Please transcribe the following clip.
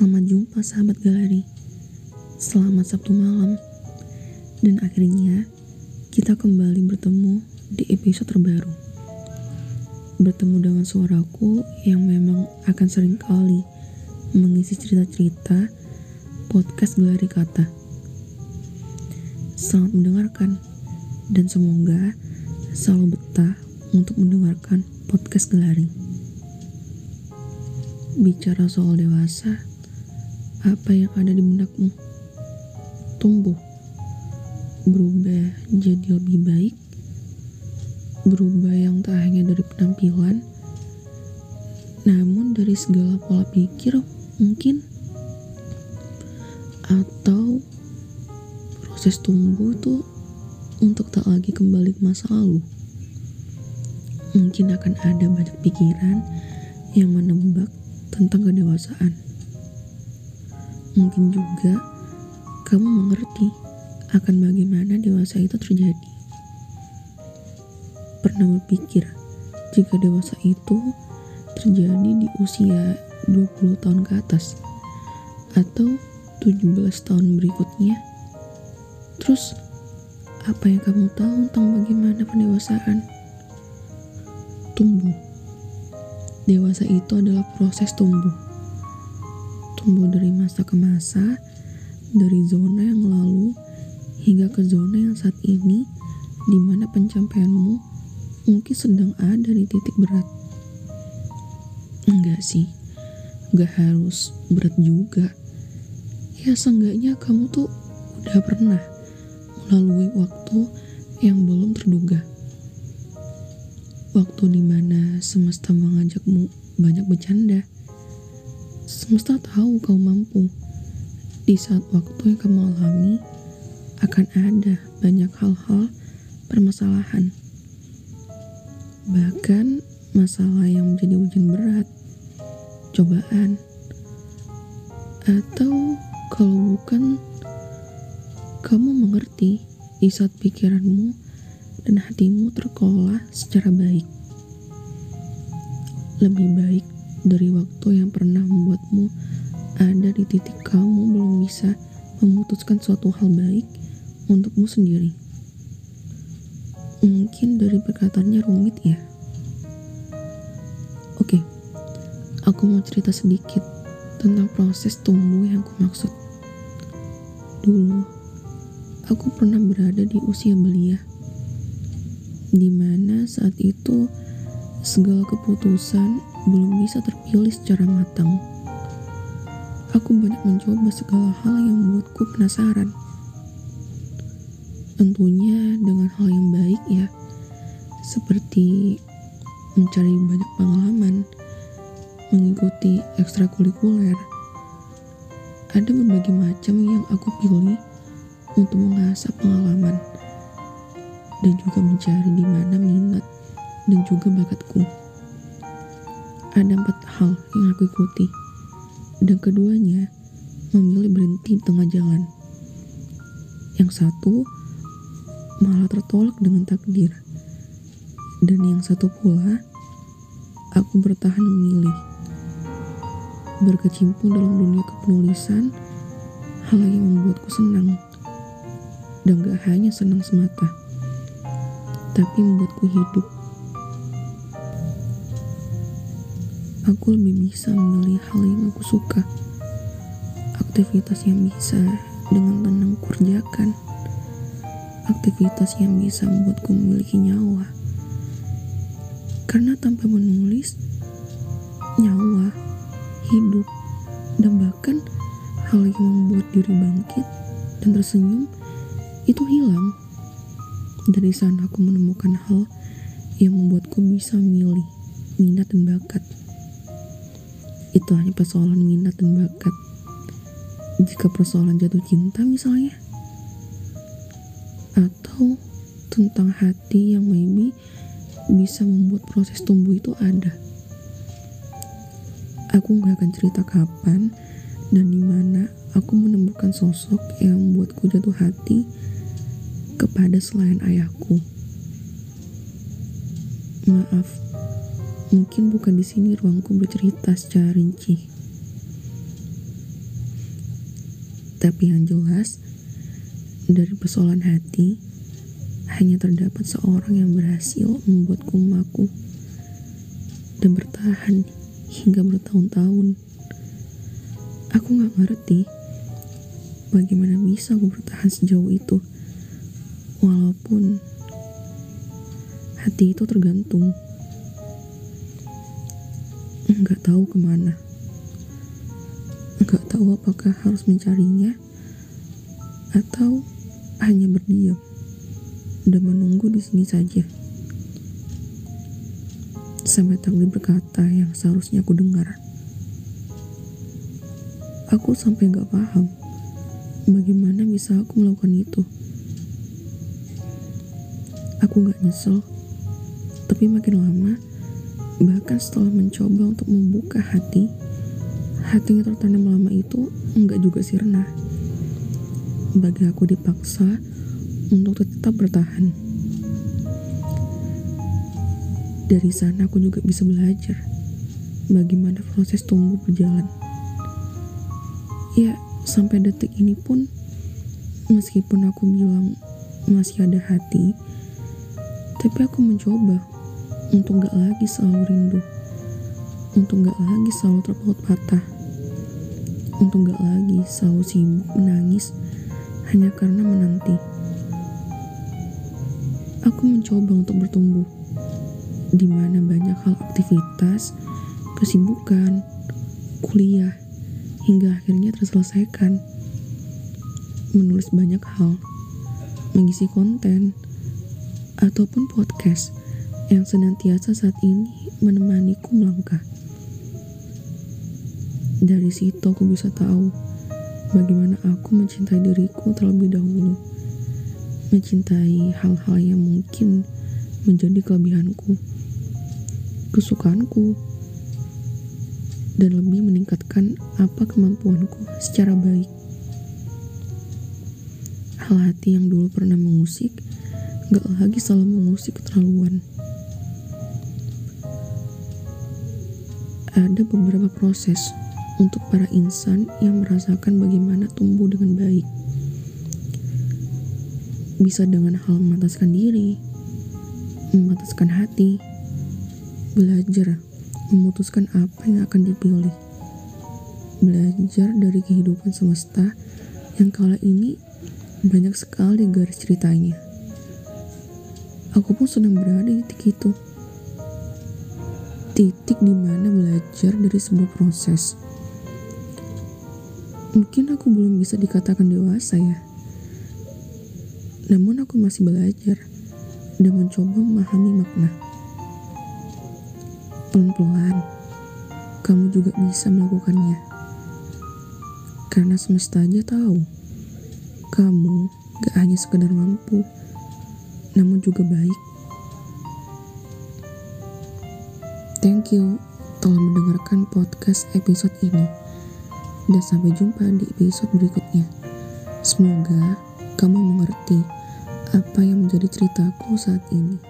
Selamat jumpa sahabat galeri. Selamat Sabtu malam. Dan akhirnya kita kembali bertemu di episode terbaru. Bertemu dengan suaraku yang memang akan sering kali mengisi cerita-cerita podcast galeri kata. Selamat mendengarkan dan semoga selalu betah untuk mendengarkan podcast galeri. Bicara soal dewasa, apa yang ada di benakmu? Tumbuh, berubah jadi lebih baik, berubah yang tak hanya dari penampilan, namun dari segala pola pikir mungkin, atau proses tumbuh itu untuk tak lagi kembali ke masa lalu. Mungkin akan ada banyak pikiran yang menebak tentang kedewasaan. Mungkin juga kamu mengerti akan bagaimana dewasa itu terjadi. Pernah berpikir jika dewasa itu terjadi di usia 20 tahun ke atas atau 17 tahun berikutnya? Terus apa yang kamu tahu tentang bagaimana pendewasaan? Tumbuh. Dewasa itu adalah proses tumbuh. Tumbuh dari masa ke masa, dari zona yang lalu hingga ke zona yang saat ini di mana pencapaianmu mungkin sedang ada di titik berat. Enggak sih, enggak harus berat juga. Ya seenggaknya kamu tuh udah pernah melalui waktu yang belum terduga. Waktu di mana semesta mengajakmu banyak bercanda. Semesta tahu kau mampu. Di saat waktu yang kamu alami, akan ada banyak hal-hal permasalahan. Bahkan masalah yang menjadi ujian berat, cobaan, atau kalau bukan kamu mengerti di saat pikiranmu dan hatimu terkelola secara baik. Lebih baik dari waktu yang pernah membuatmu ada di titik kamu belum bisa memutuskan suatu hal baik untukmu sendiri. Mungkin dari perkataannya rumit ya. Oke, aku mau cerita sedikit tentang proses tumbuh yang aku maksud. Dulu, aku pernah berada di usia belia di mana saat itu segala keputusan belum bisa terpilih secara matang. Aku banyak mencoba segala hal yang membuatku penasaran. Tentunya dengan hal yang baik ya, seperti mencari banyak pengalaman, mengikuti ekstrakurikuler. Ada berbagai macam yang aku pilih untuk mengasah pengalaman dan juga mencari di mana minat dan juga bakatku. Ada empat hal yang aku ikuti, dan keduanya memilih berhenti di tengah jalan. Yang satu malah tertolak dengan takdir, dan yang satu pula aku bertahan memilih berkecimpung dalam dunia kepenulisan hal yang membuatku senang dan gak hanya senang semata tapi membuatku hidup. Aku lebih bisa memilih hal yang aku suka, aktivitas yang bisa dengan tenang kerjakan, aktivitas yang bisa membuatku memiliki nyawa. Karena tanpa menulis, nyawa, hidup, dan bahkan hal yang membuat diri bangkit dan tersenyum itu hilang. Dari sana aku menemukan hal yang membuatku bisa memilih minat dan bakat. Itu hanya persoalan minat dan bakat. Jika persoalan jatuh cinta misalnya. Atau tentang hati yang maybe bisa membuat proses tumbuh itu ada. Aku gak akan cerita kapan dan di mana aku menemukan sosok yang membuatku jatuh hati kepada selain ayahku. Maaf, mungkin bukan di sini ruangku bercerita secara rinci. Tapi yang jelas, dari persoalan hati, hanya terdapat seorang yang berhasil membuatku maku dan bertahan hingga bertahun-tahun. Aku gak ngerti bagaimana bisa aku bertahan sejauh itu. Walaupun hati itu tergantung. Tahu ke mana. Nggak tahu apakah harus mencarinya atau hanya berdiam dan menunggu di sini saja. Sampai takdir berkata yang seharusnya aku dengar. Aku sampai gak paham bagaimana bisa aku melakukan itu. Aku gak nyesel, tapi makin lama, bahkan setelah mencoba untuk membuka hati, hati yang tertanam lama itu enggak juga sirna. Bagi aku dipaksa untuk tetap bertahan. Dari sana aku juga bisa belajar bagaimana proses tumbuh berjalan. Ya, sampai detik ini pun, meskipun aku bilang masih ada hati, tapi aku mencoba untuk gak lagi selalu rindu. Untuk gak lagi selalu terpaut patah. Untuk gak lagi selalu sibuk menangis hanya karena menanti. Aku mencoba untuk bertumbuh di mana banyak hal aktivitas, kesibukan, kuliah, hingga akhirnya terselesaikan. Menulis banyak hal, mengisi konten, ataupun podcast yang senantiasa saat ini menemaniku melangkah. Dari situ aku bisa tahu bagaimana aku mencintai diriku terlebih dahulu. Mencintai hal-hal yang mungkin menjadi kelebihanku, kesukaanku, dan lebih meningkatkan apa kemampuanku secara baik. Hal hati yang dulu pernah mengusik, gak lagi selalu mengusik keterlaluan. Ada beberapa proses untuk para insan yang merasakan bagaimana tumbuh dengan baik. Bisa dengan hal memataskan diri, memataskan hati, belajar, memutuskan apa yang akan dipilih. Belajar dari kehidupan semesta yang kala ini banyak sekali garis ceritanya. Aku pun sedang berada di titik itu. Titik di mana belajar dari sebuah proses. Mungkin aku belum bisa dikatakan dewasa ya. Namun aku masih belajar dan mencoba memahami makna. Pelan-pelan, kamu juga bisa melakukannya. Karena semesta aja tahu, kamu gak hanya sekedar mampu, namun juga baik. Thank you telah mendengarkan podcast episode ini. Dan sampai jumpa di episode berikutnya. Semoga kamu mengerti apa yang menjadi ceritaku saat ini.